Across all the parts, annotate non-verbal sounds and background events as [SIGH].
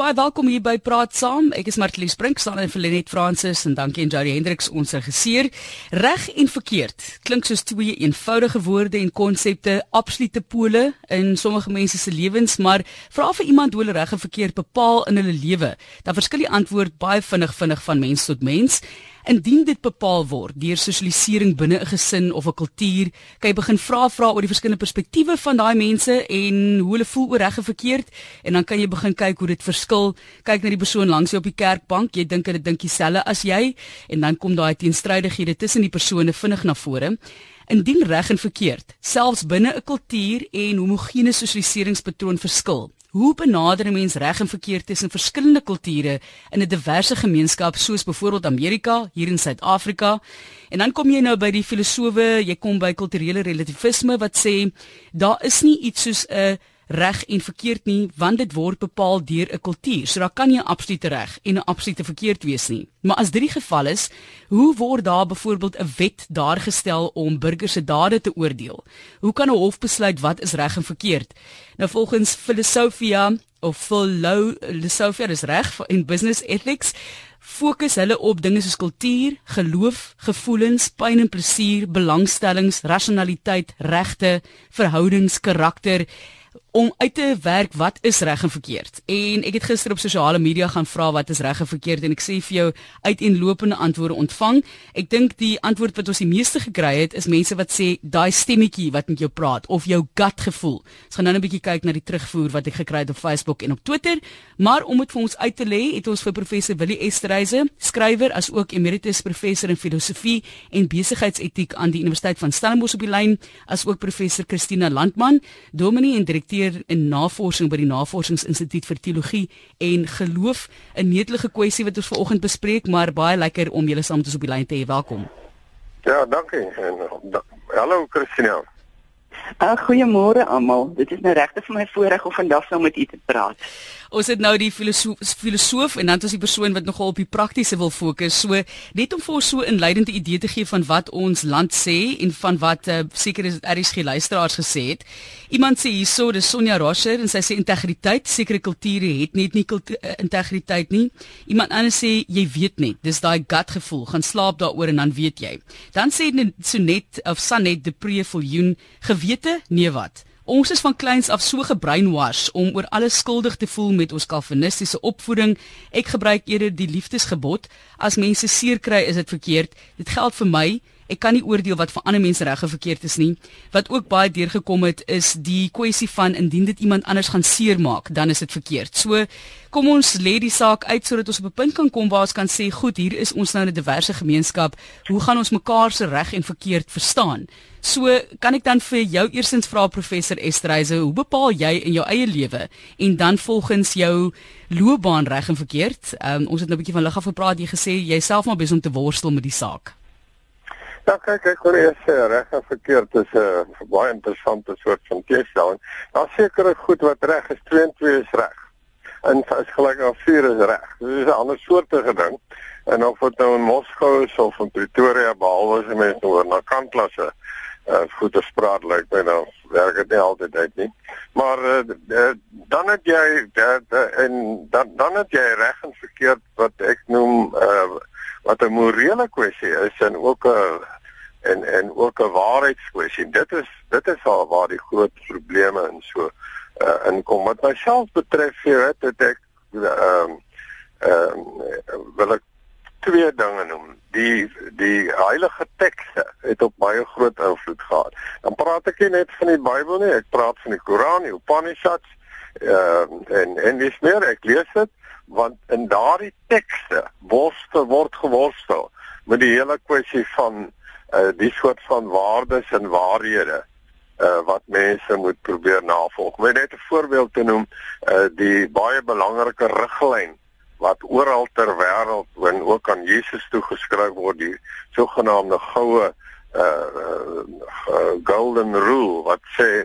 Baie welkom hier by Praat Saam. Ek is Martlies Brink, staan in vir Lenet Francis en dankie aan Jari Hendriks ons regisseur. Reg en verkeerd klink soos twee eenvoudige woorde en konsepte, absolute pole in sommige mense se lewens, maar vra vir iemand hoe hulle reg en verkeerd bepaal in hulle lewe, dan verskil die antwoord baie vinnig vinnig van mens tot mens. Indien dit bepaal word deur sosialisering binne 'n gesin of 'n kultuur, kan jy begin vra vra oor die verskillende perspektiewe van daai mense en hoe hulle voel oor reg en verkeerd en dan kan jy begin kyk hoe dit verskil. Kyk na die persoon langs jou op die kerkbank, jy dink hulle dink dieselfde as jy en dan kom daai teenstrydighede tussen die persone vinnig na vore. Indien reg en verkeerd, selfs binne 'n kultuur en homogene sosialiseringspatroon verskil, Hoe benader 'n mens reg en verkeerd tussen verskillende kulture in 'n diverse gemeenskap soos byvoorbeeld Amerika, hier in Suid-Afrika? En dan kom jy nou by die filosowe, jy kom by kulturele relativisme wat sê daar is nie iets soos 'n reg en verkeerd nie want dit word bepaal deur 'n kultuur. So daar kan nie 'n absolute reg en 'n absolute verkeerd wees nie. Maar as dit die geval is, hoe word daar byvoorbeeld 'n wet daar gestel om burgers se dade te oordeel? Hoe kan 'n hof besluit wat is reg en verkeerd? Nou volgens filosofia of filosofia is reg in business ethics fokus hulle op dinge soos kultuur, geloof, gevoelens, pyn en plesier, belangstellings, rasionaliteit, regte, verhoudings, karakter om uit te werk wat is reg en verkeerd. En ek het gister op sosiale media gaan vra wat is reg en verkeerd en ek sê vir jou uiteenlopende antwoorde ontvang. Ek dink die antwoord wat ons die meeste gekry het is mense wat sê daai stemmetjie wat met jou praat of jou gut gevoel. Ons gaan nou 'n bietjie kyk na die terugvoer wat ek gekry het op Facebook en op Twitter, maar om dit vir ons uit te lê, het ons vir professor Willie Esterhuise, skrywer as ook emeritus professor in filosofie en besigheidsetiek aan die Universiteit van Stellenbosch op die lyn, as ook professor Christina Landman, dominee en direkteur direkteur in navorsing by die Navorsingsinstituut vir Teologie en Geloof, 'n netelige kwessie wat ons vanoggend bespreek, maar baie lekker om julle saam met ons op die lyn te hê. Welkom. Ja, dankie. En da, hallo Christina. Uh, Goeiemôre almal. Dit is nou regtig vir my voorreg om vandag saam met u te praat. Ons het nou die filosoof, filosoof en dan het ons die persoon wat nogal op die praktiese wil fokus. So net om vir ons so 'n inleidende idee te gee van wat ons land sê en van wat uh, seker is RSG luisteraars gesê het. Iemand sê hierso, dis Sonja Rosher en sy sê integriteit, sekere kulture het net nie uh, integriteit nie. Iemand anders sê jy weet net, dis daai gut gevoel, gaan slaap daaroor en dan weet jy. Dan sê net so net of Sanet de Previljoen, gewete, nee wat? Ons is van kleins af so gebreinwas om oor alles skuldig te voel met ons kalvinistiese opvoeding. Ek gebruik eerder die liefdesgebod. As mense seer kry, is dit verkeerd. Dit geld vir my. Ek kan nie oordeel wat vir ander mense reg of verkeerd is nie. Wat ook baie deurgekom het is die kwessie van indien dit iemand anders gaan seermaak, dan is dit verkeerd. So kom ons lê die saak uit sodat ons op 'n punt kan kom waar ons kan sê, goed, hier is ons nou 'n diverse gemeenskap. Hoe gaan ons mekaar se reg en verkeerd verstaan? So kan ek dan vir jou eersins vra professor Estreise, hoe bepaal jy in jou eie lewe en dan volgens jou loopbaan reg en verkeerd? Um, ons het nou 'n bietjie van lig af gepraat, jy gesê jy self maar besig om te worstel met die saak. Ja, kyk, ek hoor jy sê reg en verkeerd is 'n uh, baie interessante soort van teestelling. Daar seker goed wat reg is, 2 en 2 is reg. En as gelyk aan 4 is reg. Dit is 'n ander soort ding. En of dit nou in Moskou is of in Pretoria, behalwe as mense oor na kantklasse uh goeie spraak lyk by nou werk dit nie altyd uit nie. Maar uh, dan het jy dat uh, en dan dan het jy reg en verkeerd wat ek noem uh wat 'n morele kwessie is en ook 'n en en ook 'n waarheidskwessie. Dit is dit is al waar die groot probleme in so uh, inkom. Wat myself betref, jy weet, het ek ehm ehm wil ek twee dinge noem. Die die heilige tekste het op baie groot invloed gehad. Dan praat ek nie net van die Bybel nie, ek praat van die Koran, die Upanishads ehm uh, en en dis meer ek lees dit want in daardie tekste worstel word geworstel met die hele kwessie van uh die soort van waardes en waarhede uh wat mense moet probeer navolg. Om net 'n voorbeeld te noem, uh die baie belangrike riglyn wat oral ter wêreld en ook aan Jesus toe geskryf word, die sogenaamde goue uh, uh golden rule wat sê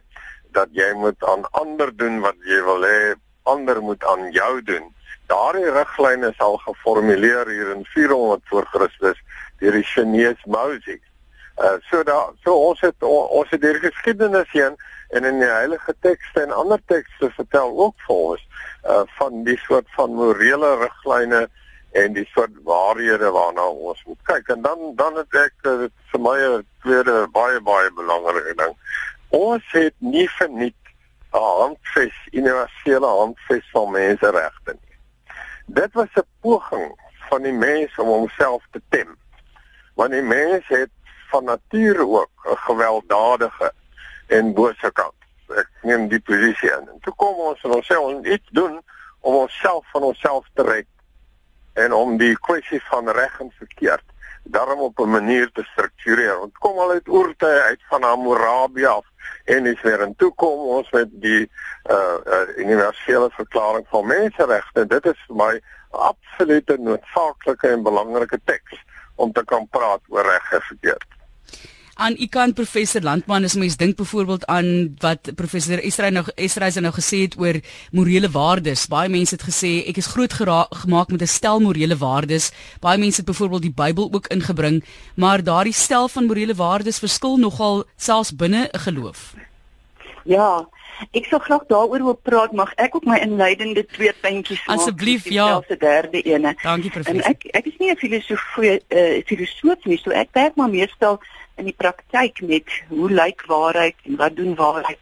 dat jy moet aan ander doen wat jy wil hê ander moet aan jou doen. Daardie riglyne is al geformuleer hier in 400 voor Christus deur die Chinese Moses. Uh so da so ons het ons het die geskiedenis heen en in die heilige tekste en ander tekste vertel ook vir ons uh van die soort van morele riglyne en die soort waarhede waarna ons moet kyk. En dan dan het ek uh, vir my 'n tweede baie baie belangrike ding. Ons het nie verniet 'n handves universele handves van menseregte nie. Dit was 'n poging van die mens om homself te tem. Want die mens het van nature ook 'n gewelddadige en bose kant. Ek neem die posisie in. En toe kom ons en ons sê ons iets doen om onsself van onsself te red en om die kwessie van reg en verkeerd daarom op 'n manier te struktureer. Ons kom al uit oortye uit van Hammurabi af en is weer in toe kom ons met die uh, uh universele verklaring van menseregte. Dit is vir my 'n absolute noodsaaklike en belangrike teks om te kan praat oor reg en verkeerd aan u kant professor Landman as mens dink byvoorbeeld aan wat professor Esra nou Esra se nou gesê het oor morele waardes. Baie mense het gesê ek is groot gemaak met 'n stel morele waardes. Baie mense het byvoorbeeld die Bybel ook ingebring, maar daardie stel van morele waardes verskil nogal selfs binne 'n geloof. Ja, ek sou graag daaroor wil praat, mag ek ook my inleidende twee puntjies maak? Asseblief, ja. Die derde ene. Dankie professor. En ek ek is nie 'n filosoof uh, filosoof nie, so ek werk maar meestal in die praktyk met hoe lyk waarheid en wat doen waarheid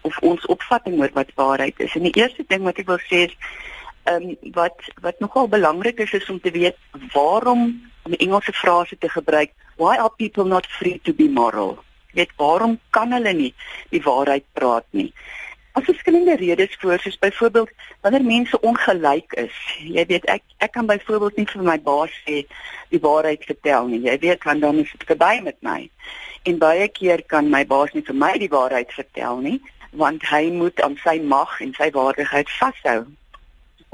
of ons opvatting oor wat waarheid is. En die eerste ding wat ek wil sê is ehm um, wat wat nogal belangrik is is om te weet waarom om 'n Engelse frase te gebruik, why are people not free to be moral? Weet waarom kan hulle nie die waarheid praat nie? As verskillende redes voor, soos byvoorbeeld wanneer mense ongelyk is. Jy weet ek ek kan byvoorbeeld nie vir my baas sê die waarheid vertel nie. Jy weet want dan is dit verby met my. En baie keer kan my baas nie vir my die waarheid vertel nie, want hy moet aan sy mag en sy waardigheid vashou.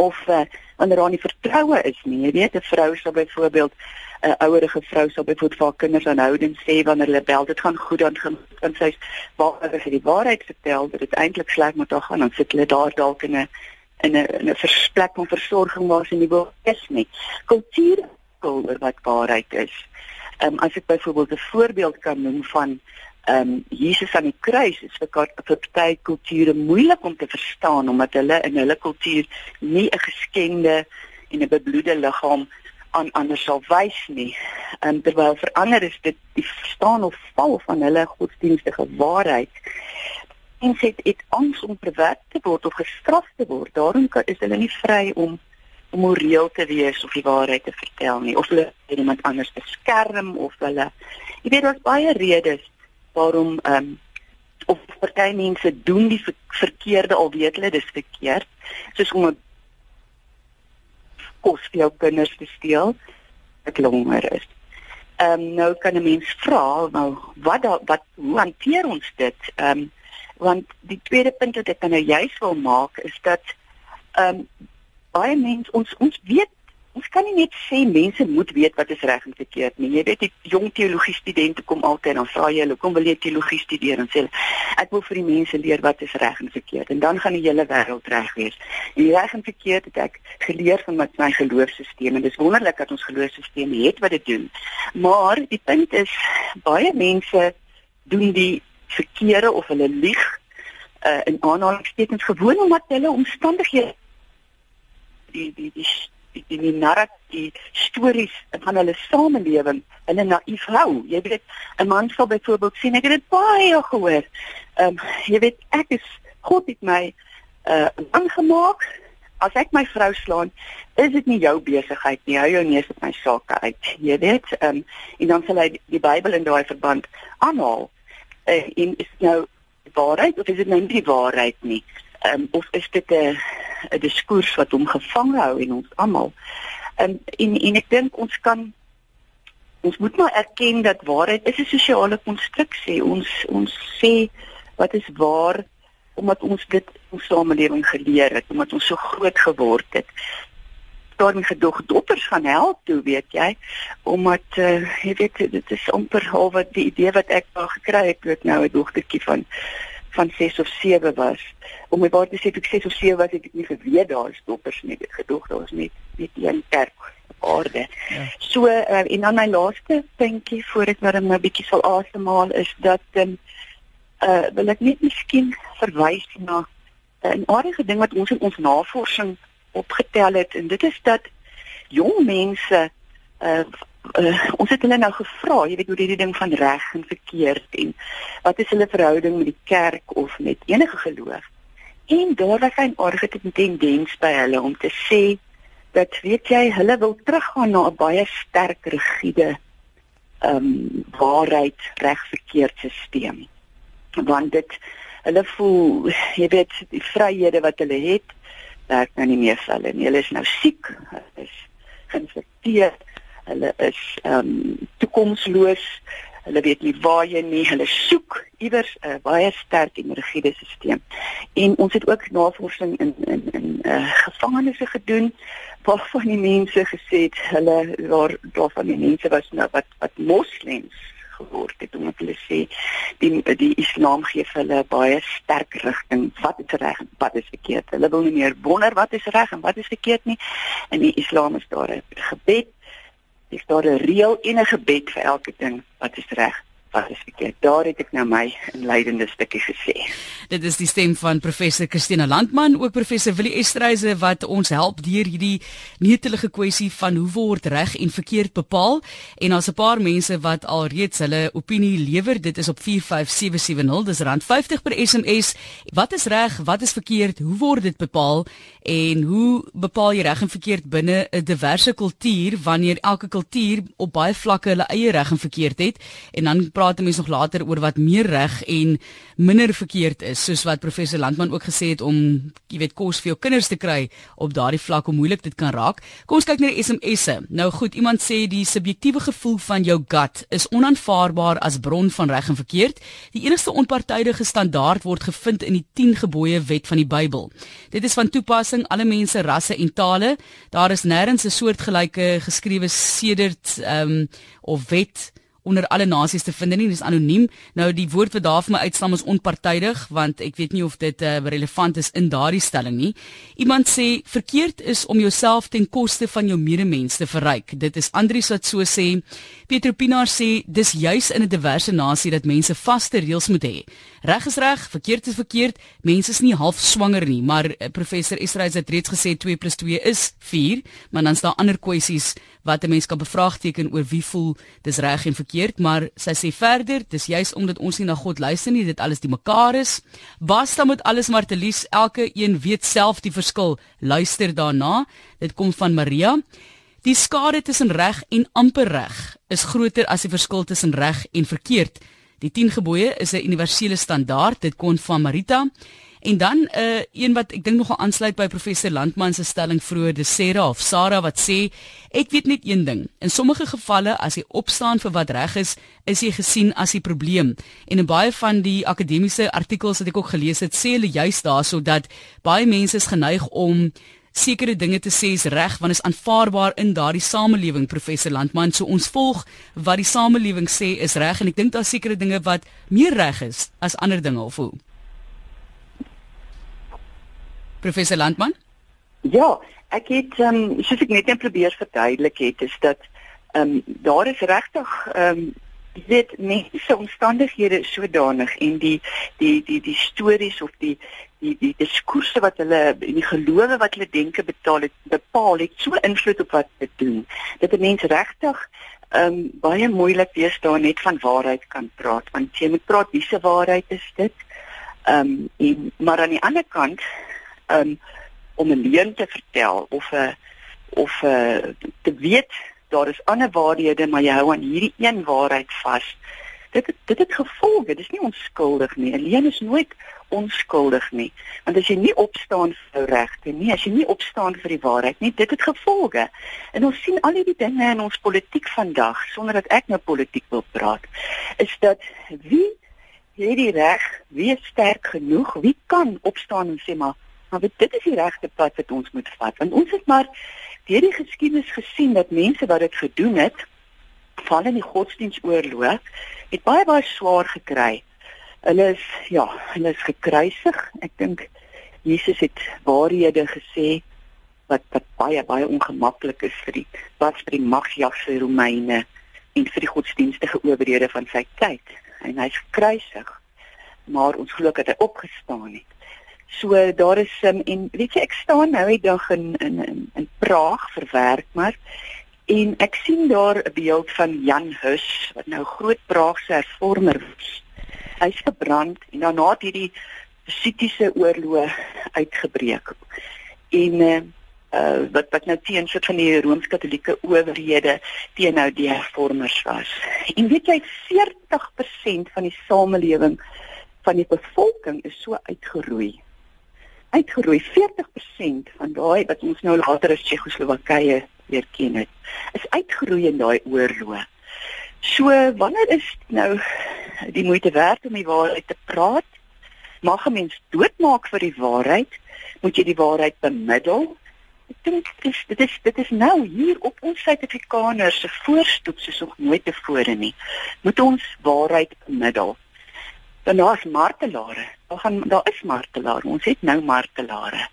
Of uh, wanneer daar nie vertroue is nie. Jy weet 'n vrou sal byvoorbeeld 'n uh, ouerige vrou sal byvoorbeeld vir haar kinders aanhoudend sê wanneer hulle bel dit gaan goed dan gaan dan sê waar hulle vir die waarheid vertel dat dit eintlik sleg met haar gaan dan sit hulle daar dalk in 'n in 'n 'n versplek van versorging waar sy nie wil is nie. Kultuur oor wat waarheid is. Ehm um, as ek byvoorbeeld 'n voorbeeld kan noem van ehm um, Jesus aan die kruis is vir vir baie kulture moeilik om te verstaan omdat hulle in hulle kultuur nie 'n geskende en 'n bebloede liggaam aan ander sal wys nie. En terwyl vir ander is dit die verstaan of val van hulle godsdienstige waarheid. En sê dit angs om bewerk te word of gestraf te word. Daarom is hulle nie vry om om moreel te wees of die waarheid te vertel nie of hulle iemand anders beskerm of hulle jy weet daar's baie redes waarom ehm um, of party mense doen die verkeerde al weet hulle dis verkeerd soos om 'n kos vir jou kinders te steel wat langer is. Ehm um, nou kan 'n mens vra nou wat da, wat hoe hanteer ons dit? Ehm um, want die tweede punt wat ek nou juist wil maak is dat ehm um, baie mense ons ons weet ons kan nie net sê mense moet weet wat is reg en verkeerd nie. Jy weet die jong teologie studente kom altyd en dan vra jy hulle, "Kom wil jy teologie studeer?" en sê hulle, "Ek wil vir die mense leer wat is reg en verkeerd." En dan gaan die hele wêreld reg wees. Die reg en verkeerd het ek geleer van met my geloofsstelsel en dis wonderlik dat ons geloofsstelsel het wat dit doen. Maar die punt is baie mense doen die verkeerde of hulle lieg uh, in aanhalingstekens gewoon omdat hulle omstandighede die die die die die, die narratief stories van hulle samelewing in 'n naïef hou. Jy weet, 'n man sal byvoorbeeld sien ek het dit baie gehoor. Ehm um, jy weet ek is God het my uh aangemaak. As ek my vrou slaan, is dit nie jou besigheid nie. Hou jou neus op my sake uit. Jy weet, ehm um, en dan sal hy die Bybel in daai verband aanhaal. Uh, en is nou waarheid of is dit nou nie die waarheid nie? Um, of is dit 'n 'n diskurs wat hom gevang hou en ons almal. Um, en en ek dink ons kan ons moet maar erken dat waarheid is 'n sosiale konstruksie. Ons ons sê wat is waar omdat ons dit in ons samelewing geleer het, omdat ons so groot geword het. Daarin gedog doppers gaan help toe weet jy omdat uh, jy weet dit is amper half wat die idee wat ek daar gekry het ek nou 'n dogtertjie van van 6 of 7 was. Om my waar te sê ek 6 of 7 was ek nie geweet daar is doppers nie. Ek gedoog daar was net net een kerk op aarde. Ja. So uh, en dan my laaste puntjie voor ek maar 'n nou bietjie sal asemhaal is dat um, uh wil ek net miskien verwys na 'n aardige ding wat ons in ons navorsing opgetel het en dit is dat jong mense uh, uh ons het hulle nou gevra, jy weet hoe hierdie ding van reg en verkeerd en wat is hulle verhouding met die kerk of met enige geloof? En daar was 'n aardige tendens by hulle om te sê dat weet jy, hulle wil teruggaan na 'n baie sterk rigiede ehm um, waarheid reg verkeerd stelsel. Want dit hulle voel jy weet die vryhede wat hulle het werk nou nie meer vir hulle nie. Hulle is nou siek, hulle is geïnfekteer, hulle is ehm um, toekomsloos. Hulle weet nie waar jy nie, hulle soek iewers 'n baie sterk en rigiede stelsel. En ons het ook navorsing in in in uh, gevangenisse gedoen waarvan die mense gesê het hulle daar daarvan die mense was nou wat wat moslems geword het omdat hulle sê die die Islam gee vir hulle baie sterk rigting wat is reg en wat is verkeerd. Hulle wil nie meer wonder wat is reg en wat is verkeerd nie. In die Islam is daar 'n gebed, is daar 'n reël en 'n gebed vir elke ding wat is reg is verkeerd. Daar het ek nou my inleidende stukkie gesê. Dit is die stem van professor Christina Landman, ook professor Willie Estreise wat ons help deur hierdie netelige kwessie van hoe word reg en verkeerd bepaal en daar's 'n paar mense wat al reeds hulle opinie lewer. Dit is op 45770. Dis rand 50 per SMS. Wat is reg? Wat is verkeerd? Hoe word dit bepaal? En hoe bepaal jy reg en verkeerd binne 'n diverse kultuur wanneer elke kultuur op baie vlakke hulle eie reg en verkeerd het? En dan 'n mens nog later oor wat meer reg en minder verkeerd is, soos wat professor Landman ook gesê het om, jy weet, kos vir jou kinders te kry op daardie vlak hoe moeilik dit kan raak. Kom ons kyk na die SMS'e. Nou goed, iemand sê die subjektiewe gevoel van jou gut is onaanvaarbaar as bron van reg en verkeerd. Die enigste onpartydige standaard word gevind in die 10 gebooie wet van die Bybel. Dit is van toepassing alle mense, rasse en tale. Daar is nêrens 'n soortgelyke geskrewe sedert ehm um, of wet onder alle nasies te vind nie, dis anoniem. Nou die woord wat daar vir my uitstaan is onpartydig want ek weet nie of dit uh, relevant is in daardie stelling nie. Iemand sê verkeerd is om jouself ten koste van jou medemens te verryk. Dit is Andrius wat so sê. Pietro Pinaar sê dis juis in 'n diverse nasie dat mense vaste reëls moet hê. Reg is reg, verkeerd is verkeerd. Mense is nie half swanger nie, maar uh, professor Israel het reeds gesê 2 + 2 is 4, maar dan is daar ander kwessies wat 'n mens kan bevraagteken oor wie voel dis reg en verkeerd, maar sy sê verder, dis juis omdat ons nie na God luister nie, dit alles die mekaar is. Basta met alles maar te lees, elke een weet self die verskil. Luister daarna. Dit kom van Maria. Die skade tussen reg en amper reg is groter as die verskil tussen reg en verkeerd. Die 10 gebooie is 'n universele standaard, dit kom van Marita. En dan 'n uh, een wat ek dink nogal aansluit by professor Landman se stelling vroeër, dis Sarah of Sarah wat sê ek weet net een ding. In sommige gevalle as jy opstaan vir wat reg is, is jy gesien as die probleem. En in baie van die akademiese artikels wat ek ook gelees het, sê hulle juis daarso dat baie mense is geneig om sekere dinge te sê is reg want is aanvaarbaar in daardie samelewing professor Landman so ons volg wat die samelewing sê is reg en ek dink daar sekerre dinge wat meer reg is as ander dinge of hoe Professor Landman? Ja, ek het ehm um, soos ek net net probeer verduidelik het is dat ehm um, daar is regtig ehm um, dit mense omstandighede sodanig en die die die die stories of die die die diskurse wat hulle en die gelowe wat hulle denke betaal het bepaal het so invloed op wat hulle doen. Dat 'n mens regtig ehm um, baie moeilik wees daar net van waarheid kan praat want jy moet praat wiese waarheid is dit. Ehm um, en maar aan die ander kant um, om 'n leuen te vertel of 'n of 'n te weet daar is ander waarhede maar jy hou aan hierdie een waarheid vas. Dit dit het gevolge. Dit is nie onskuldig nie. 'n Leuen is nooit onskuldig nie. Want as jy nie opstaan vir jou regte nie, as jy nie opstaan vir die waarheid nie, dit het gevolge. En ons sien al hierdie dinge in ons politiek vandag sonder dat ek nou politiek wil praat, is dat wie hierdie reg, wie is sterk genoeg, wie kan opstaan en sê maar maar dit is die regte pad wat ons moet vat want ons het maar deur die geskiedenis gesien dat mense wat dit gedoen het val in die godsdienstoorlog het baie baie swaar gekry. Hulle is ja, hulle is gekruisig. Ek dink Jesus het waarhede gesê wat wat baie baie ongemaklik is vir die wat vir die magsjagse Romeine en vir die godsdienstige owerhede van sy tyd. En hy's gekruisig. Maar ons glo dat hy opgestaan het. So daar is um, en weet jy ek staan nou die dag in in in, in Praag vir werk maar en ek sien daar 'n beeld van Jan Hus wat nou groot Praagse hervormer was. Hy's gebrand en daarna het hierdie Sitiese oorlog uitgebreek. En uh, uh wat wat nou teen soort van die rooms-katolieke owerhede teen nou die hervormers was. En weet jy 40% van die samelewing van die bevolking is so uitgeroei. Uitgeroei 40% van daai wat ons nou later as Tsjechoslowakye weer ken het, is uitgeroei in daai oorlog. So wanneer is nou die moeite werd om die waarheid te praat? Mag 'n mens doodmaak vir die waarheid? Moet jy die waarheid bemiddel? Ek dink dit is dit is dit is nou hier op ons Suid-Afrikaners se voorstoep soos nog nooit tevore nie. Moet ons waarheid bemiddel. Dan daar's martelare. Daar gaan daar is martelare. Ons het nou martelare.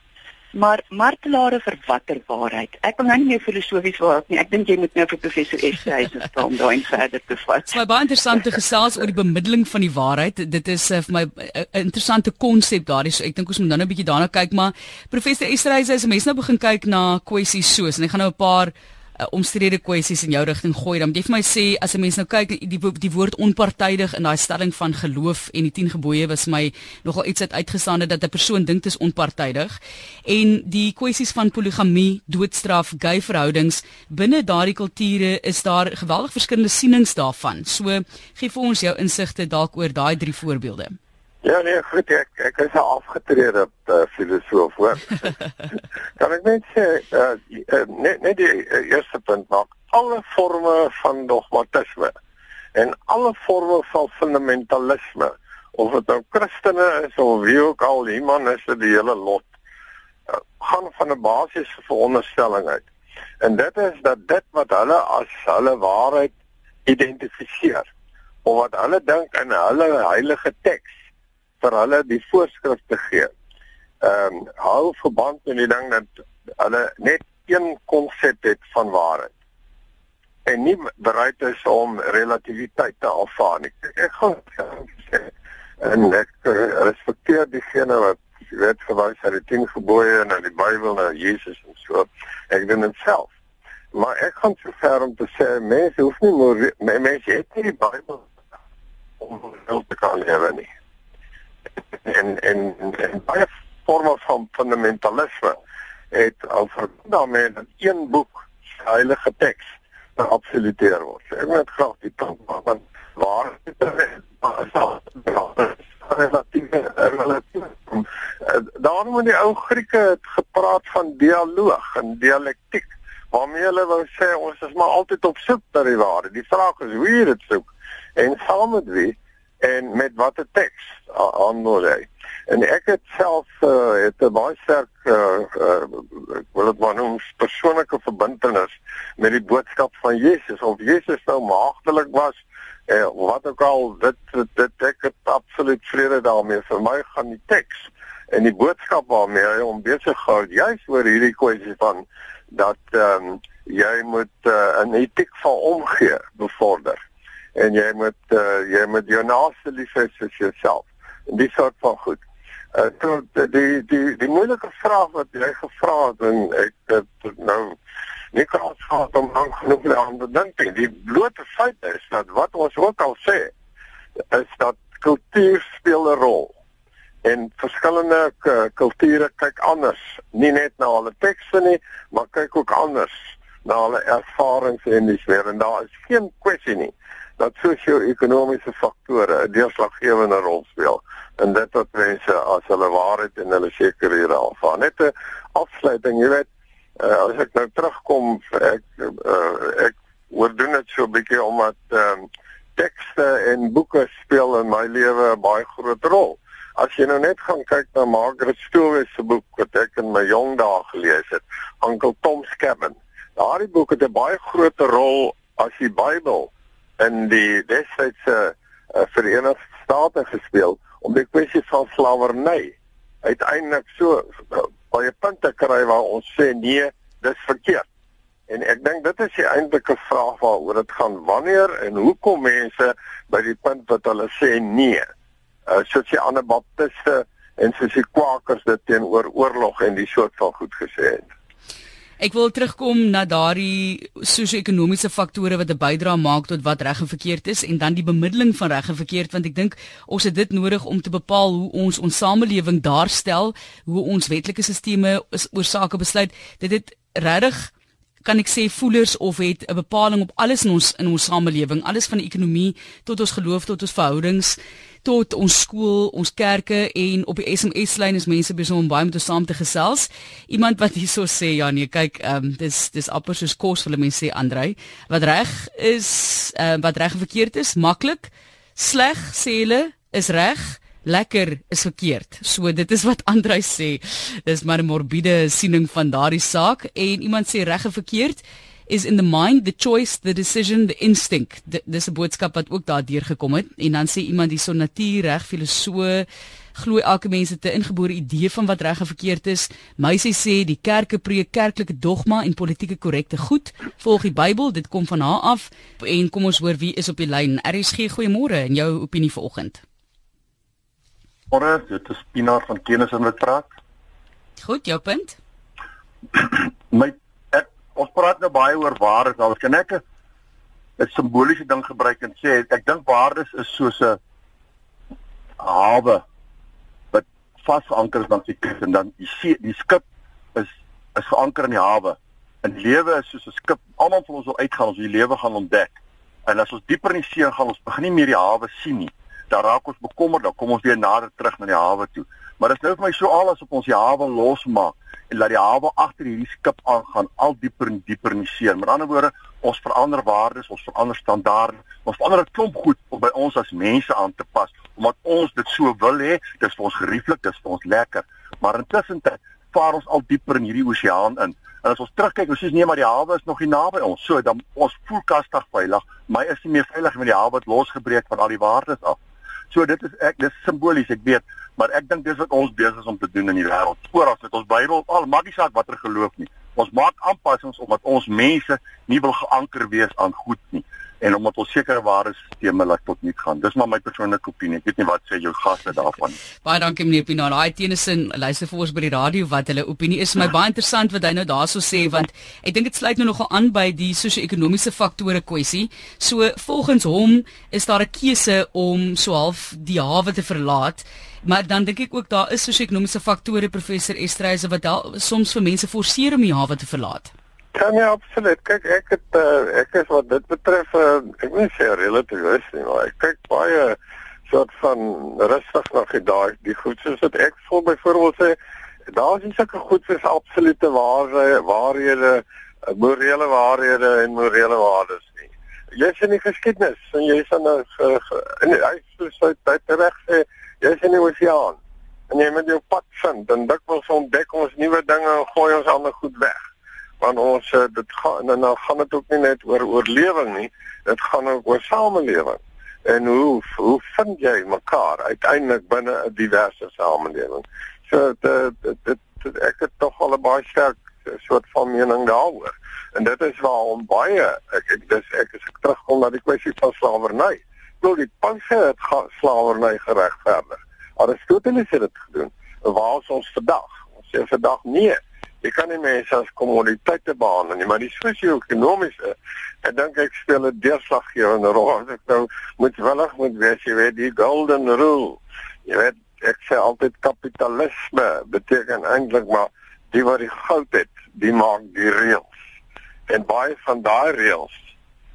Maar martelare vir watter waarheid? Ek wil nou nie meer filosofies word nie. Ek dink jy moet nou vir professor Estreys stel om daarin verder te vat. [LAUGHS] Dit is baie interessant te gesels oor die bemiddeling van die waarheid. Dit is uh, vir my 'n uh, interessante konsep daardie. So ek dink ons moet nou 'n bietjie daarna kyk, maar professor Estreys, as mense nou begin kyk na kwessies soos en ek gaan nou 'n paar uh, omstrede kwessies in jou rigting gooi, dan moet jy vir my sê as 'n mens nou kyk die die woord onpartydig in daai stelling van geloof en die 10 gebooie was my nogal iets uit uitgestaan dat 'n persoon dink dit is onpartydig en die kwessies van poligamie, doodstraf, gay verhoudings binne daardie kulture is daar geweldig verskillende sienings daarvan. So gee vir ons jou insigte dalk oor daai drie voorbeelde. Ja nee, goed, ek ek is 'n afgetrede uh, filosoof hoor. [LAUGHS] kan ek net sê uh, net net die uh, eerste punt maak alle forme van dogmatisme en alle forme van fundamentalisme of dit nou Christene is of wie ook al iemand is dit die hele lot uh, gaan van 'n basiese veronderstelling uit. En dit is dat dit wat hulle as hulle waarheid identifiseer of wat hulle dink in hulle heilige teks vir hulle die voorskrifte gee. Ehm um, hou verband met die ding dat hulle net een konsep het van waarheid en nie bereid is om relativiteit te aanvaar nie. Ek gaan sê en ek uh, respekteer diegene wat weet verwys na die 10 gebooie en na die Bybel en Jesus en so. Ek doen dit self. Maar ek gaan so ver om te sê mense hoef nie mense het nie die Bybel om te kan lewe nie en en en baie forme van fundamentalisme het daarmee dat een boek heilige teks geabsoluteer word. Ek net graag die punt maak want waar is dit relatief relatief daarom het die ou Grieke gepraat van dialoog en dialektiek waarmee hulle wou sê ons is maar altyd op soek na die waarheid. Die vraag is hoe jy dit soek en saam met wie en met watter teks aanmoed hy. En ek het self uh, het 'n baie sterk uh, uh, ek wil dit maar noem persoonlike verbintenis met die boodskap van Jesus of Jesus nou maagdelik was eh wat ook al dit dit ek het absoluut vrede daarmee. Vir my gaan die teks en die boodskap waarmee hy hom besig gehou juis oor hierdie kwessie van dat ehm um, jy moet uh, 'n etiek van omgee bevorder en jy moet uh, jy moet jou naaste lief hê soos jouself. En dis soort van goed. Uh so die die die moeilike vraag wat jy gevra het en ek het nou nie kan gehad om aan genoeg aan te dink. Die blote feit is dat wat ons ook al sê is dat kultuur speel 'n rol en verskillende kulture kyk anders, nie net na hulle tekste nie, maar kyk ook anders na hulle ervarings en dis weer en daar is geen kwessie nie dat sosio-ekonomiese faktore 'n deurslaggewende rol speel in dit wat mense as hulle waarheid en hulle sekere hier aanvaar. Net 'n afsluiting, jy weet, uh, as ek nou terugkom, ek uh, ek word doen dit so 'n bietjie omdat um, tekste en boeke speel in my lewe 'n baie groot rol. As jy nou net gaan kyk na Margaret Stowe se boek wat ek in my jong dae gelees het, Uncle Tom's Cabin. Daardie boek het 'n baie groot rol as die Bybel in die destydse uh, Verenigde State gespeel om die kwessie van slawerny uiteindelik so uh, baie punte kry waar ons sê nee, dis verkeerd. En ek dink dit is die eintlike vraag waaroor dit gaan wanneer en hoekom mense by die punt wat hulle sê nee. Uh soos die ander baptiste en soos die kwakers dit teenoor oorlog en die soort van goed gesê het. Ek wil terugkom na daardie sosio-ekonomiese faktore wat 'n bydrae maak tot wat reg en verkeerd is en dan die bemiddeling van reg en verkeerd want ek dink ons het dit nodig om te bepaal hoe ons ons samelewing daarstel, hoe ons wetlike stelsels oor sake besluit. Dit het regtig kan ek sê voelers of het 'n bepaling op alles in ons in ons samelewing, alles van die ekonomie tot ons geloof tot ons verhoudings tot ons skool, ons kerke en op die SMS lyn is mense besig om baie met ons saam te gesels. Iemand wat hierso sê ja nee, kyk, ehm um, dis dis amper soos kos vir mense sê Andrei. Wat reg is, ehm uh, wat reg en verkeerd is, maklik. Sleg sê hulle is reg lekker is verkeerd. So dit is wat Andrei sê. Dis maar 'n morbiede siening van daardie saak en iemand sê reg of verkeerd is in the mind the choice the decision the instinct. Dis 'n boodskap wat ook daar deurgekom het en dan sê iemand hierso natuurreg filosoof glo elke mens het 'n ingebore idee van wat reg en verkeerd is. Meisie sê die kerke preek kerklike dogma en politieke korrekte goed. Volg die Bybel, dit kom van haar af. En kom ons hoor wie is op die lyn. RSG goeiemôre en jou opinie vanoggend. Môre, dit is Pinaar van Kennis en wat praat. Goed, jou punt. [CLEARS THROAT] My ons praat nou baie oor waardes. Al kan ek 'n simboliese ding gebruik en sê ek dink waardes is soos 'n hawe wat vasanker is langs die kus en dan die see, die skip is is geanker in die hawe. En lewe is soos 'n skip. Almal van ons wil uitgaan, ons die lewe gaan ontdek. En as ons dieper in die see gaan, ons begin nie meer die hawe sien nie dan raak ons bekommerd, dan kom ons weer nader terug na die hawe toe. Maar dit is nou vir my so al asof ons die hawe losmaak en laat die hawe agter hierdie skip aangaan al dieper en dieper in die see. Met ander woorde, ons verander waardes, ons verander standaarde, ons verander 'n klomp goed om by ons as mense aan te pas omdat ons dit so wil hê. Dis vir ons gerieflik, dis vir ons lekker. Maar intussen vaar ons al dieper in hierdie oseaan in. En as ons terugkyk, ons sê nee, maar die hawe is nog nie naby ons. So dan ons voel kastig veilig, maar is nie meer veilig met die hawe wat losgebreek van al die waardes af. So dit is ek dis simbolies, ek weet, maar ek dink dis wat ons besig is om te doen in die wêreld. Oral met ons Bybel, al maak nie saak watter geloof nie. Ons maak aanpassings omdat ons mense nie wil geanker wees aan goed nie en omdat ons sekere waardesisteme laat tot nik gaan. Dis maar my persoonlike opinie. Ek weet nie wat sê jou gaste daarvan. Baie dankie meneer Pinaar. Daai teenisin luister vir ons by die radio wat hulle opinie is. My baie interessant wat hy nou daarso sê want ek dink dit sluit nou nogal aan by die sosio-ekonomiese faktore kwessie. So volgens hom is daar 'n keuse om so half die hawe te verlaat. Maar dan dink ek ook daar is sosio-ekonomiese faktore professor Estreise wat al, soms vir mense forceer om die hawe te verlaat. Kan jy absoluut. Kyk, ek het uh, ek is wat dit betref, uh, ek wil sê relatief nie, maar ek kyk baie soort van rustig na die daai die goed soos wat ek voel byvoorbeeld sê daar is nie sulke goed soos absolute ware waarhede, eh, morele waarhede en morele waardes nie. Jy sien die geskiedenis en jy sien nou in hy sê dit reg sê jy sien die oseaan en jy moet jou pad vind en dikwels ontdek ons nuwe dinge en gooi ons ander goed weg want ons uh, dit gaan en dan gaan dit ook nie net oor oorlewing nie dit gaan ook oor samelewing en hoe hoe vind jy mekaar uiteindelik binne 'n diverse samelewing so dit dit, dit ek het tog al 'n baie sterk eh, soort van mening daaroor en dit is waarom baie ek ek dis ek is ek terugkom na die kwessie van slawerny wil die panse het slawerny geregverdig. Aristoteles het dit gedoen. Waar is ons vandag ons sê vandag nee jy kan nie mense as kommoditeite behandel nie, maar die sosio-ekonomiese ek dink ek speel 'n deurslaggewende rol. Ek nou moet willig moet wees, jy weet die golden rule. Jy weet ek sê altyd kapitalisme beteken eintlik maar die wat die goud het, die maak die reëls. En baie van daai reëls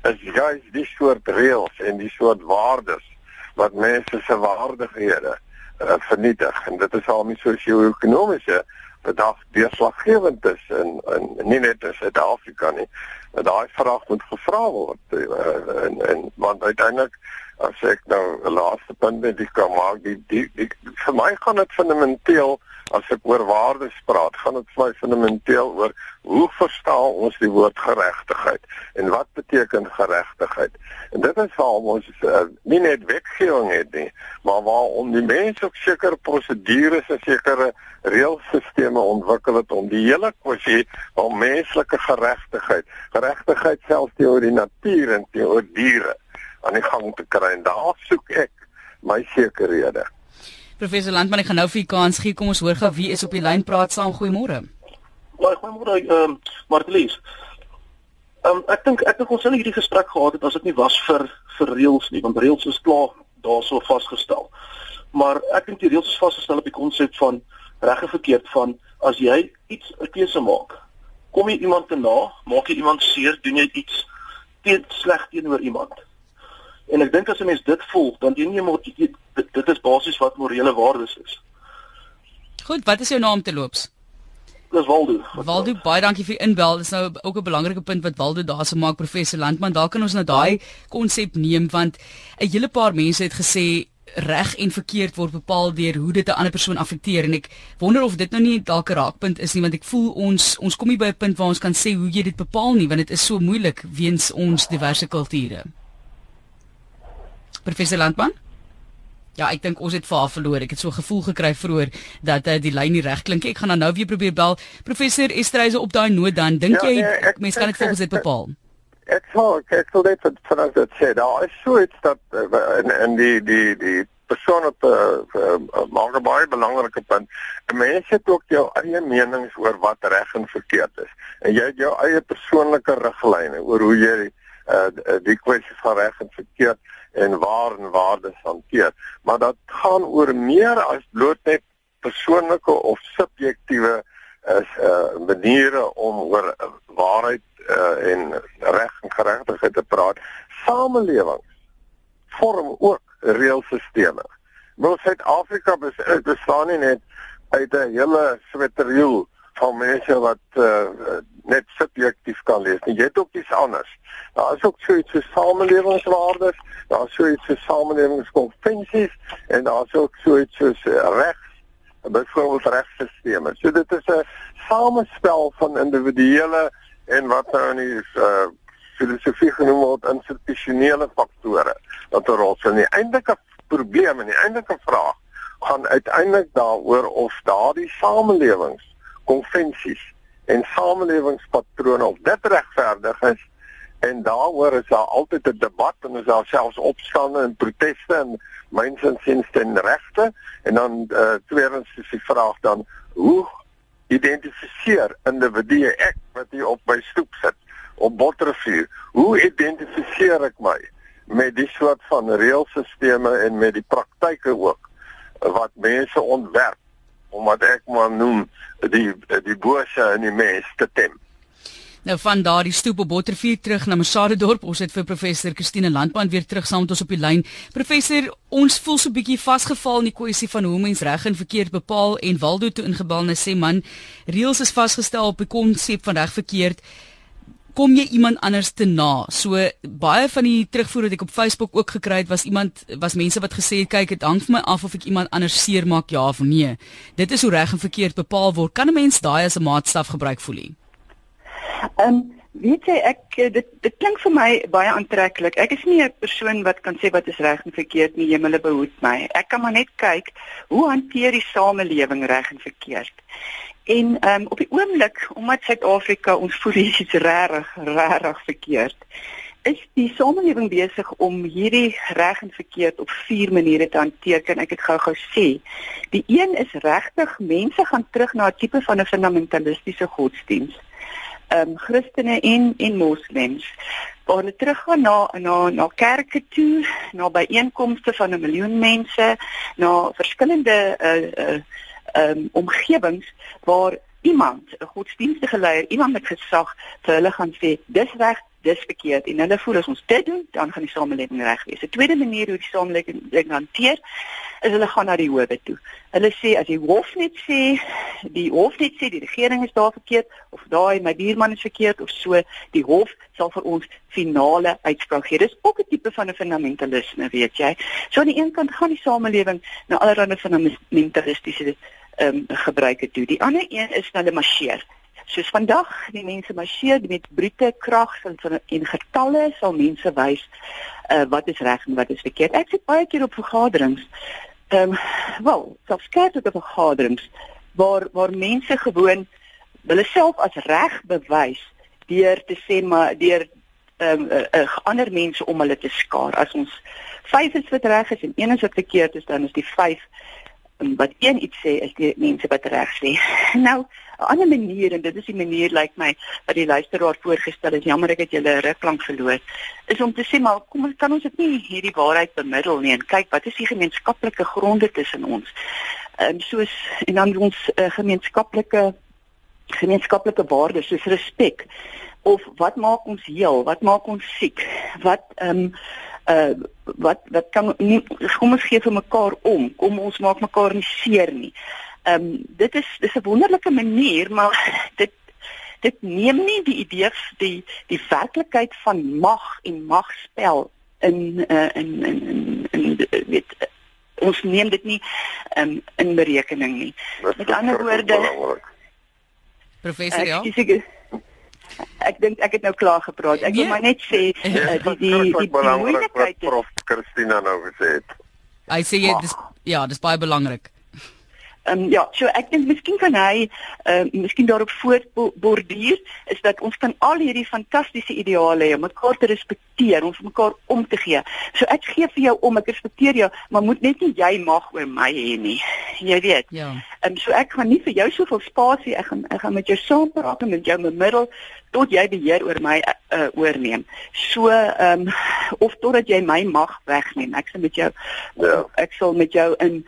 is juis die soort reëls en die soort waardes wat mense se waardighede uh, vernietig en dit is al my sosio-ekonomiese vandag deurslaggewend is in in nie net in Suid-Afrika nie. Daai vraag moet gevra word uh, en en want uiteindelik as ek nou 'n laaste punt net kan maak, die, die, die vir my gaan dit fundamenteel as ek oor waardes praat, gaan dit vir my fundamenteel oor hoe verstaan ons die woord geregtigheid en wat beteken geregtigheid? En dit is waarom ons uh, nie net wetgewing het nie, maar waarom die mense ook sekere prosedures en sekere reëlstelsels ontwikkel het om die hele kwessie van menslike geregtigheid, geregtigheid selfs teenoor die natuur en teenoor diere aan die gang te kry en daar soek ek my sekerhede. Professor Landman, ek gaan nou vir u kans gee. Kom ons hoor gou wie is op die lyn praat saam. Goeiemôre. Goeiemôre, ehm um, Martelies. Ehm um, ek dink ek dink ons sou hierdie gesprek gehad het as dit nie was vir vir reëls nie, want reëls is klaar daarso vasgestel. Maar ek dink die reëls is vasgestel op die konsep van reg en verkeerd van as jy iets 'n keuse maak, kom jy iemand te na, maak jy iemand seer, doen jy iets teen sleg teenoor iemand. En ek dink as 'n mens dit volg, dan jy maar dit, dit is basies wat morele waardes is. Goed, wat is jou naam te loops? Dis Waldo. Waldo, baie dankie vir inbel. Dis nou ook 'n belangrike punt wat Waldo daarse maak professor Landman. Daar kan ons nou daai konsep neem want 'n hele paar mense het gesê reg en verkeerd word bepaal deur hoe dit 'n ander persoon affekteer en ek wonder of dit nou nie dalk 'n raakpunt is nie want ek voel ons ons kom nie by 'n punt waar ons kan sê hoe jy dit bepaal nie want dit is so moeilik weens ons diverse kulture. Professor Landman? Ja, ek dink ons het vir haar verloor. Ek het so gevoel gekry vroeër dat uh, die lyn nie reg klink. Ek gaan dan nou weer probeer bel. Professor Estreise op daai noot dan. Dink ja, jy nee, mense kan dit volgens dit bepaal? Ek, ek sal ek sal net van as dit sê daar is so iets dat in in die die die persoon op 'n uh, uh, maar baie belangrike punt. Mense het ook jou eie menings oor wat reg en verkeerd is. En jy het jou eie persoonlike riglyne oor hoe jy uh, die kwessie van reg en verkeerd en waar en waardes hanteer. Maar dit gaan oor meer as bloot net persoonlike of subjektiewe is uh maniere om oor waarheid uh, en reg en geregtigheid te praat. Samelewings vorm ook reëlstelsels. Nou Suid-Afrika bestaan nie net uit 'n hele sweterjoel van mense wat uh, net subjektief kan lees nie. Jy het ook iets anders. Daar is ook so iets so samelewingswaardes, daar is so iets so samelewingskonvensies en daar is ook so iets so reg byvoorbeeld regstelsels. So dit is 'n samespel van individuele en wat nou in die uh, filosofie genoem word institusionele faktore wat 'n rol speel. Die eintlike probleem en die eintlike vraag gaan uiteindelik daaroor of daardie samelewings konvensies en samelewingspatrone of dit regverdig is en daaroor is daar altyd 'n debat en is daar selfs opstande en proteste en mense sien ten regte en dan uh, tweedens is die vraag dan hoe identifiseer individue ek wat hier op my stoep sit op Botterrivier hoe identifiseer ek my met die soort van reëlstelsels en met die praktyke ook wat mense ontwerp omdat ek maar noem die die bose in die mens te tem Nou van daardie stoep op Bottervier terug na Masadedorp. Ons het vir professor Christine Landman weer terug saam met ons op die lyn. Professor, ons voel so 'n bietjie vasgevall in die kwessie van hoe mens reg en verkeerd bepaal en Waldo toe ingebal en sê man, reëls is vasgestel op die konsep van reg verkeerd. Kom jy iemand anders te na? So baie van die terugvoer wat ek op Facebook ook gekry het, was iemand was mense wat gesê het, kyk, dit hang vir my af of ek iemand anders seermaak ja of nee. Dit is hoe reg en verkeerd bepaal word. Kan 'n mens daai as 'n maatstaf gebruik voel nie? Ehm um, weet jy ek eh, dit dit klink vir my baie aantreklik. Ek is nie 'n persoon wat kan sê wat is reg en verkeerd nie. Hemele behoed my. Ek kan maar net kyk hoe hanteer die samelewing reg en verkeerd. En ehm um, op die oomblik omdat Suid-Afrika ons voel is regtig regtig verkeerd is die samelewing besig om hierdie reg en verkeerd op vier maniere te hanteer. Kan ek dit gou-gou sê? Die een is regtig mense gaan terug na 'n tipe van 'n fundamentalistiese godsdiens ehm um, Christene en en moslems hulle teruggaan na na na kerke toe, na byeenkomste van 'n miljoen mense, na verskillende uh uh ehm um, omgewings waar iemand, 'n godsdienstige leier, iemand met gesag vir hulle gaan sê dis reg, dis verkeerd en hulle voel as ons dit doen, dan gaan die samelewing reg wees. 'n Tweede manier hoe die samelewing hanteer is hulle gaan na die howe toe. Hulle sê as die hof net sê, die hof net sê die regering is daar verkeerd of daai my buurman is verkeerd of so, die hof sal vir ons finale uitspraak gee. Dis ook 'n tipe van 'n fundamentalisme, weet jy. So aan die een kant gaan die samelewing na allerlei fundamentalistiese ehm um, gebruike toe. Die ander een is hulle marcheer. Soos vandag, die mense marcheer met brute krag en in getalle sal mense wys uh, wat is reg en wat is verkeerd. Ek sit baie keer op vergaderings. Ehm um, wel, selfs op vergaderings waar waar mense gewoon hulle self as reg bewys deur te sê maar deur ehm um, uh, uh, ander mense om hulle te skaar. As ons vyf is wat reg is en een is wat verkeerd is, dan is die vyf wat een iets sê is die mense wat reg sê. [LAUGHS] Nou 'n ander manier en dit is die manier lyk like my wat die luisteraar voorgestel het. Jammer ek het julle ruk lank verloor. Is om te sê maar kom ons kan ons dit nie hierdie waarheid bemiddel nie en kyk wat is die gemeenskaplike gronde tussen ons. Ehm um, soos en dan ons uh, gemeenskaplike gemeenskaplike waardes soos respek of wat maak ons heel, wat maak ons siek, wat ehm um, uh wat wat kan nie kom ons gee vir mekaar om, kom ons maak mekaar nie seer nie. Ehm um, dit is dis 'n wonderlike manier, maar dit dit neem nie die idee die die werklikheid van mag en magspel in uh in in in, in weet ons neem dit nie um, in berekening nie. Met ander woorde Professor ja. Ek dink ek het nou klaar gepraat. Ek wil nee. maar net sê uh, die die die, die moeilikheid wat Prof Christina nou gesê het. Hy sê jy dis ja, dis baie belangrik. Ehm um, ja, so ek dink miskien kan hy ehm uh, miskien daarop voortborduur is dat ons kan al hierdie fantastiese ideale hê om mekaar te respekteer, ons mekaar om te gee. So ek gee vir jou om, ek respekteer jou, maar moet net nie jy mag oor my hê nie. Jy weet. Ja. Ehm um, so ek gaan nie vir jou soveel spasie, ek gaan ek gaan met jou saam praat en met jou bemiddel tot jy beheer oor my uh, oorneem. So ehm um, of totdat jy my mag wegneem. Ek sal met jou ja. ek sal met jou in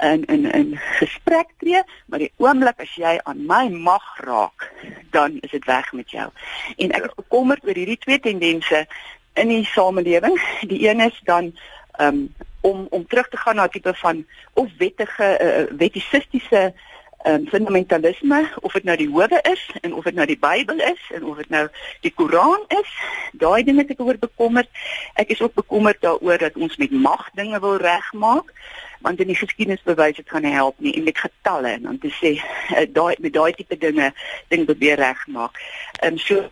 in in in gesprek tree, maar die oomblik as jy aan my mag raak, dan is dit weg met jou. En ek is bekommerd oor hierdie twee tendense in die samelewing. Die een is dan um, om om terug te gaan na tipe van of wettige uh, wetisistiese um, fundamentalisme of dit nou die howe is en of dit nou die Bybel is en of dit nou die Koran is daai dinge het ek oor bekommerd. Ek is ook bekommerd daaroor dat ons met mag dinge wil regmaak want in die geskiedenis bewys dit gaan nie help nie en met getalle en dan te sê uh, daai met daai tipe dinge ding probeer regmaak. En um, so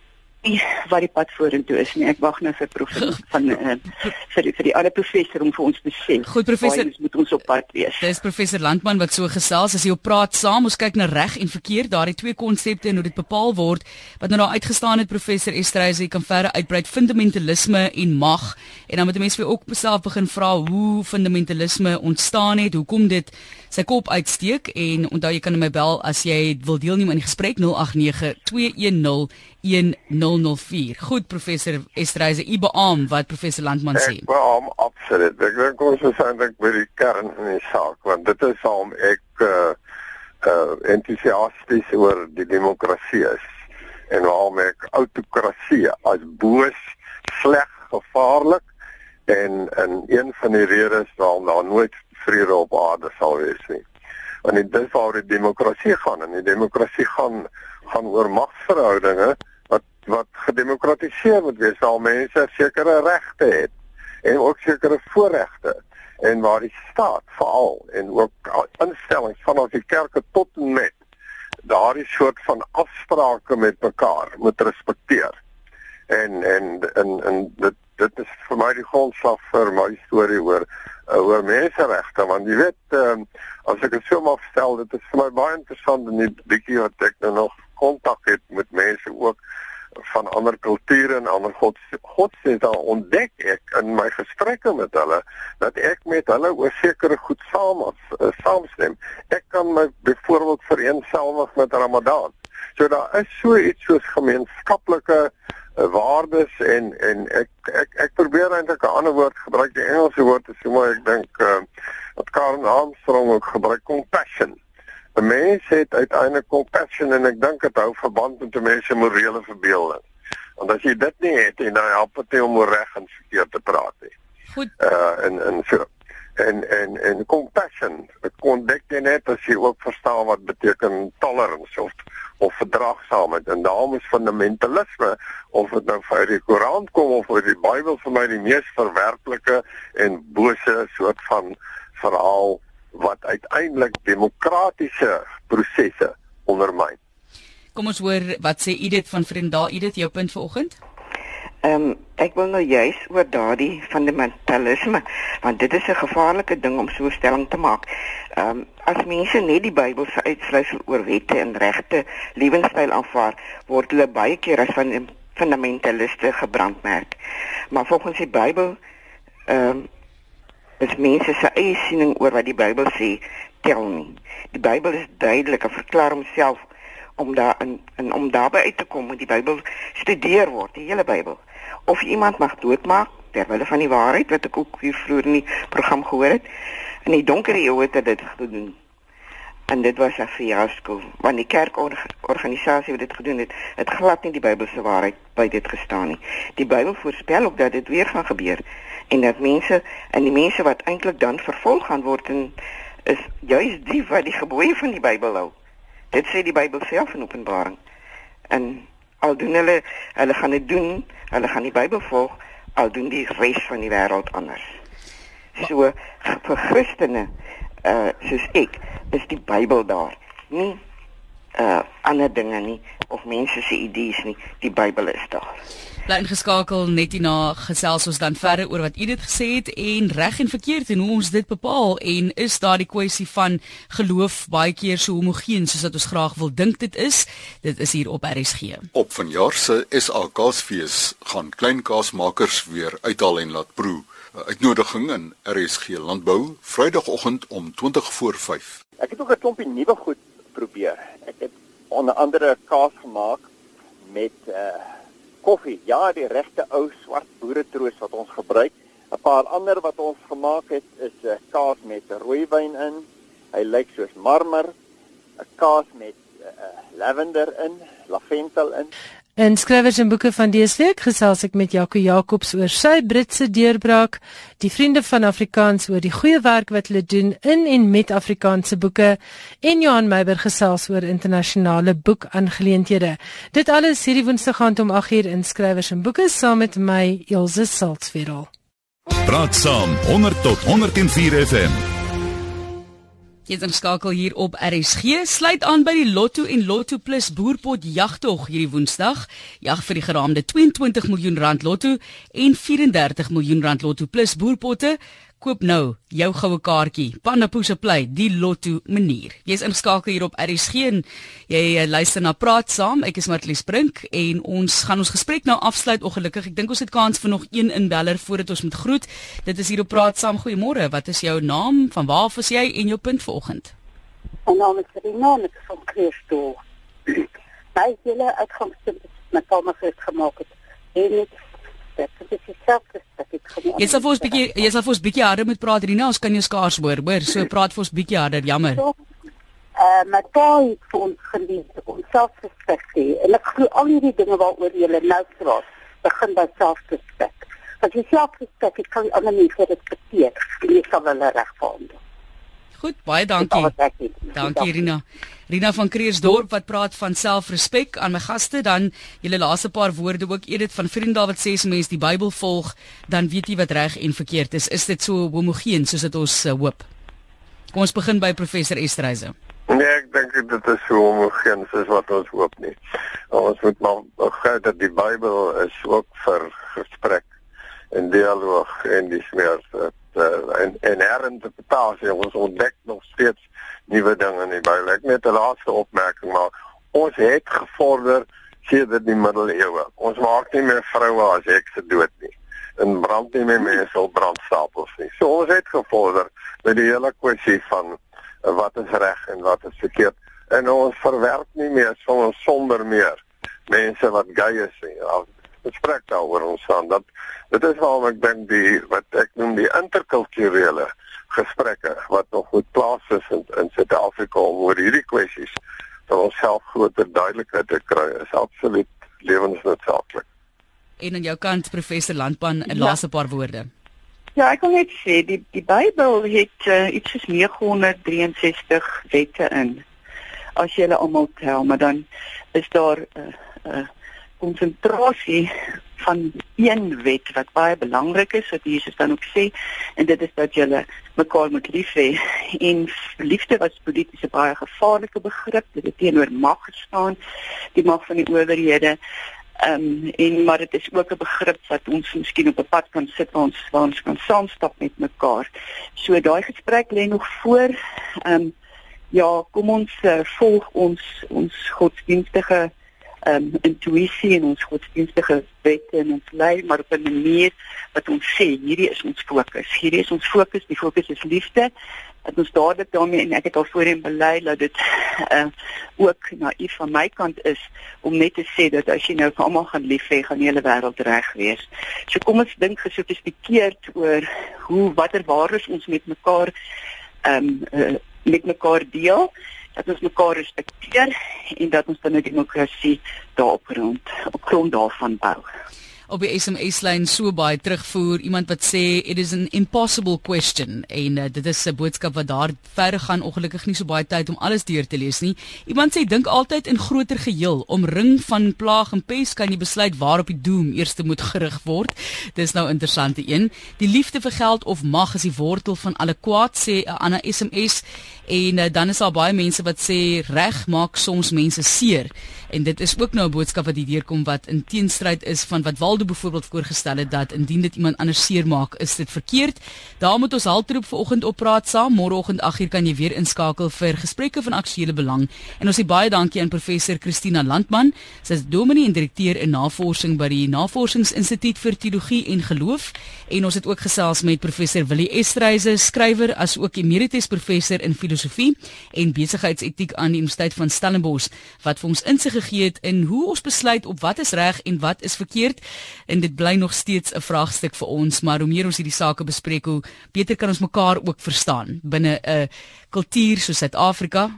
nie wat die pad vorentoe is nie. Ek wag nou vir professor [LAUGHS] van uh, vir die, vir die ander professor om vir ons te sê. Goed professor, ons moet ons op pad wees. Dis professor Landman wat so gesels as jy op praat saam. Ons kyk na reg en verkeerd, daardie twee konsepte en hoe dit bepaal word. Wat nou daar uitgestaan het professor Estreise, jy kan verder uitbrei fundamentalisme en mag. En dan moet mense weer ook self begin vra hoe fundamentalisme ontstaan het, hoekom dit sy kop uitsteek en onthou jy kan my bel as jy wil deelneem aan die gesprek 089 210 1004. Goed professor Estreise, u beam wat professor Landman sê. Ek beam absoluut. Ek dink ons is eintlik by die kern in die saak want dit is waarom ek uh uh entoesiasties oor die demokrasie is en waarom ek autokrasie as boos, sleg, gevaarlik en en een van die redes waarom daar nooit vrede op aarde sal wees nie. Want dit is waar die demokrasie gaan en die demokrasie gaan gaan oor magsverhoudinge wat wat gedemokratiseer moet wees waar mense sekere regte het en ook sekere voorregte en waar die staat veral en ook instellings vanaf die kerke tot en met daardie soort van afsprake met mekaar moet respekteer. En en en en dit dit is vir my die grondslag vir my storie oor uh, oor menseregte want jy weet um, as ek dit so maar stel dit is vir my baie interessant en net bietjie wat ek nou nog kontak het met mense ook van ander kulture en ander god godsdienste ontdek ek in my gesprekke met hulle dat ek met hulle oor sekere goed saam as uh, saamstem. Ek kan my byvoorbeeld vereensgewig met Ramadan. So daar is so iets soos gemeenskaplike waardes en en ek ek ek probeer eintlik 'n ander woord gebruik. Die Engelse woord is so maar ek dink uh, wat Karen Armstrong ook gebruik compassion. 'n mens het uiteindelik compassion en ek dink dit hou verband met 'n mens se morele verbeelding. Want as jy dit nie het en dan help dit om reg en verkeerd te praat nie. Goed. Uh en en so. En en en compassion ek kon dit net as jy ook verstaan wat beteken tolerance of of verdraagsaamheid en daarom is fundamentalisme of dit nou vir die Koran kom of vir die Bybel vir my die mees verwerplike en bose soort van verhaal wat uiteindelik demokratiese prosesse ondermyn. Kom ons hoor wat sê Edith van Vriendal Edith jou punt vanoggend? Ehm um, ek wil nou juis oor daardie fundamentalisme want dit is 'n gevaarlike ding om so 'n stelling te maak. Ehm um, as mense net die Bybel se uitsluitsel oor wette en regte lewenstyl aanvaar, word hulle baie keer as van fundamentaliste gebrandmerk. Maar volgens die Bybel ehm um, is mense se eie siening oor wat die Bybel sê tel nie. Die Bybel is duidelik en verklaar homself om daar in, in om daarby uit te kom moet die Bybel studeer word, die hele Bybel. Of iemand mag doodmaak terwyl van die waarheid wat ek ook hier vroeër in die program gehoor het. In die donker eeue het dit gedoen. En dit was 'n fiasco. Want die kerkorganisasie wat dit gedoen het, het glad nie die Bybelse waarheid by dit gestaan nie. Die Bybel voorspel ook dat dit weer gaan gebeur en dat mense en die mense wat eintlik dan vervolg gaan word en is juis die wat die gebooie van die Bybel hou. Dit sê die Bybel self in Openbaring. En al doen hulle hulle gaan dit doen, hulle gaan die Bybel volg, al doen die res van die wêreld anders. So vir Christene uh soos ek is die Bybel daar. Nie uh ander dinge nie of mense se idees nie. Die Bybel is daar. Bly ingeskakel net hierna gesels ons dan verder oor wat u dit gesê het en reg en verkeerd en hoe ons dit bepaal en is daar die kwessie van geloof baie keer so homogeen soos wat ons graag wil dink dit is. Dit is hier op RSG. Op vanjaar se SAKsfees gaan klein kaasmakers weer uithaal en laat proe. 'n Uitnodiging in RSG Landbou Vrydagoggend om 20 voor 5. Ek het ook 'n klompie nuwe goed probeer. Ek het onder andere kaas gemaak met uh koffie. Ja, die regte ou swart boeretroos wat ons gebruik. 'n Paar ander wat ons gemaak het is 'n uh, kaas met rooiwyn in. Hy lyk soos marmer. 'n Kaas met uh, lavender in, lavendel in. In skrywers en boeke van dese week gesels ek met Jaco Jacobs oor sy Britse deurbraak, die vriende van Afrikaans oor die goeie werk wat hulle doen in en met Afrikaanse boeke en Johan Meiber gesels oor internasionale boekangeleenthede. Dit alles hierdie Woensdag aand om 8uur in skrywers en boeke saam met my Elsje Saltzfeld. Praat saam 100 tot 104 FM. Jy is inskakel hier op RSG. Sluit aan by die Lotto en Lotto Plus boerpot jagtog hierdie Woensdag. Jag vir die geraamde 22 miljoen rand Lotto en 34 miljoen rand Lotto Plus boerpotte. Koop nou jou goue kaartjie. Pandapoe se play, die Lotto manier. Jy's ingeskakel hier op RSG en jy uh, luister na Praat Saam. Ek is Martlies Brink en ons gaan ons gesprek nou afsluit ongelukkig. Ek dink ons het kans vir nog een inbeller voordat ons moet groet. Dit is hier op Praat Saam. Goeiemôre. Wat is jou naam? Van waar af is jy en jou punt vanoggend? My naam is Rina ek is van Christo. My hele uitgangspunt is my pa my gemaak het. En ek dit is dieselfde wat ek gedoen. Jy sal vir ons bietjie jy sal vir ons bietjie harder moet praat Rina, ons kan jou skaars hoor. Hoor, so praat vir ons bietjie harder, jammer. Uh my pa het vir ons geleer om selfrespek te hê. En ek glo al hierdie dinge waaroor jy nou praat, begin by selfrespek. As jy selfrespek het, kan ander mense respekteer. Jy sal hulle regvaardig. Goed, baie dankie. Dankie Rina. Rina van Kreersdorp wat praat van selfrespek aan my gaste dan julle laaste paar woorde ook Edith van Vriendal wat sê as mens die Bybel volg dan weet jy wat reg en verkeerd is. Is dit so homogeen soos dit ons uh, hoop? Kom ons begin by professor Estreise. Nee, ek dink dit is so homogeen soos wat ons hoop nie. Ons moet maar begryp dat die Bybel is ook vir gesprek en dialoog en dis meer uh, en en herinterpretasie ons ontdek nog steeds nuwe dinge in die Bybel. Ek net 'n laaste opmerking maar ons het gevorder sedert die middeleeue. Ons maak nie meer vroue as hekse dood nie. En brand nie meer mense op brandstapels nie. So ons het gevorder met die hele kwessie van wat is reg en wat is verkeerd en ons verwerp nie meer sonder sonder meer mense wat gay is nie. Gesprek daaroor ons aan dat dit is waarom ek dink die wat ek noem die interkulturele gesprekke wat nog moet plaasvind in Suid-Afrika oor hierdie kwessies vir onsself groter duidelikheid te kry is absoluut lewensnoodsaaklik. En aan jou kant professor Landpan 'n ja. laaste paar woorde. Ja, ek wil net sê die die Bybel het uh, iets soos 963 wette in. As jy hulle almal tel, maar dan is daar 'n uh, uh, konsentrasie van een wet wat baie belangrik is wat Jesus dan ook sê en dit is dat jy mekaar moet lief hê. En liefde was polities 'n baie gevaarlike begrip. Dit het teenoor mag gestaan die mag van die owerhede. Ehm um, en maar dit is ook 'n begrip wat ons miskien op 'n pad kan sit waar ons waar ons kan saamstap met mekaar. So daai gesprek lê nog voor. Ehm um, ja kom ons uh, volg ons ons godsdienstige um, intuïsie en ons godsdienstige wette en ons lei maar op 'n manier wat ons sê hierdie is ons fokus. Hierdie is ons fokus. Die fokus is liefde dat ons dadelik daarmee en ek het al voorheen bely dat dit uh, ook naïef van my kant is om net te sê dat as jy nou vir almal gaan lief hê, gaan die hele wêreld reg wees. So kom ons dink gesofistikeerd oor hoe watter waardes ons met mekaar ehm um, uh, met mekaar deel dat ons mekaar respekteer en dat ons dan 'n demokrasie daarop rond op grond daarvan bou op die SMS lyn so baie terugvoer. Iemand wat sê it is an impossible question. En uh, dit is 'n boodskap wat daar verder gaan. Ongelukkig nie so baie tyd om alles deur te lees nie. Iemand sê dink altyd in groter geheel. Omring van plaag en pes kan jy besluit waar op die doem eers moet gerig word. Dis nou interessante een. Die liefde vir geld of mag is die wortel van alle kwaad sê 'n ander SMS en uh, dan is daar baie mense wat sê reg maak soms mense seer en dit is ook nou 'n boodskap wat hier deurkom wat in teenstryd is van wat Waldo byvoorbeeld voorgestel het dat indien dit iemand anders seermaak, is dit verkeerd. Daar moet ons haltroep vanoggend op praat saam. Môreoggend 8uur kan jy weer inskakel vir gesprekke van aktuële belang. En ons sê baie dankie aan professor Christina Landman. Sy is dominee en direkteur in navorsing by die Navorsingsinstituut vir Teologie en Geloof en ons het ook gesels met professor Willie Estreise, skrywer as ook emeritus professor in filosofie en besigheidsetiek aan die Universiteit van Stellenbosch wat vir ons insig gegee het in hoe ons besluit op wat is reg en wat is verkeerd. En dit bly nog steeds 'n vraagstuk vir ons maar hoe meer ons hierdie sake bespreek hoe beter kan ons mekaar ook verstaan binne 'n kultuur soos Suid-Afrika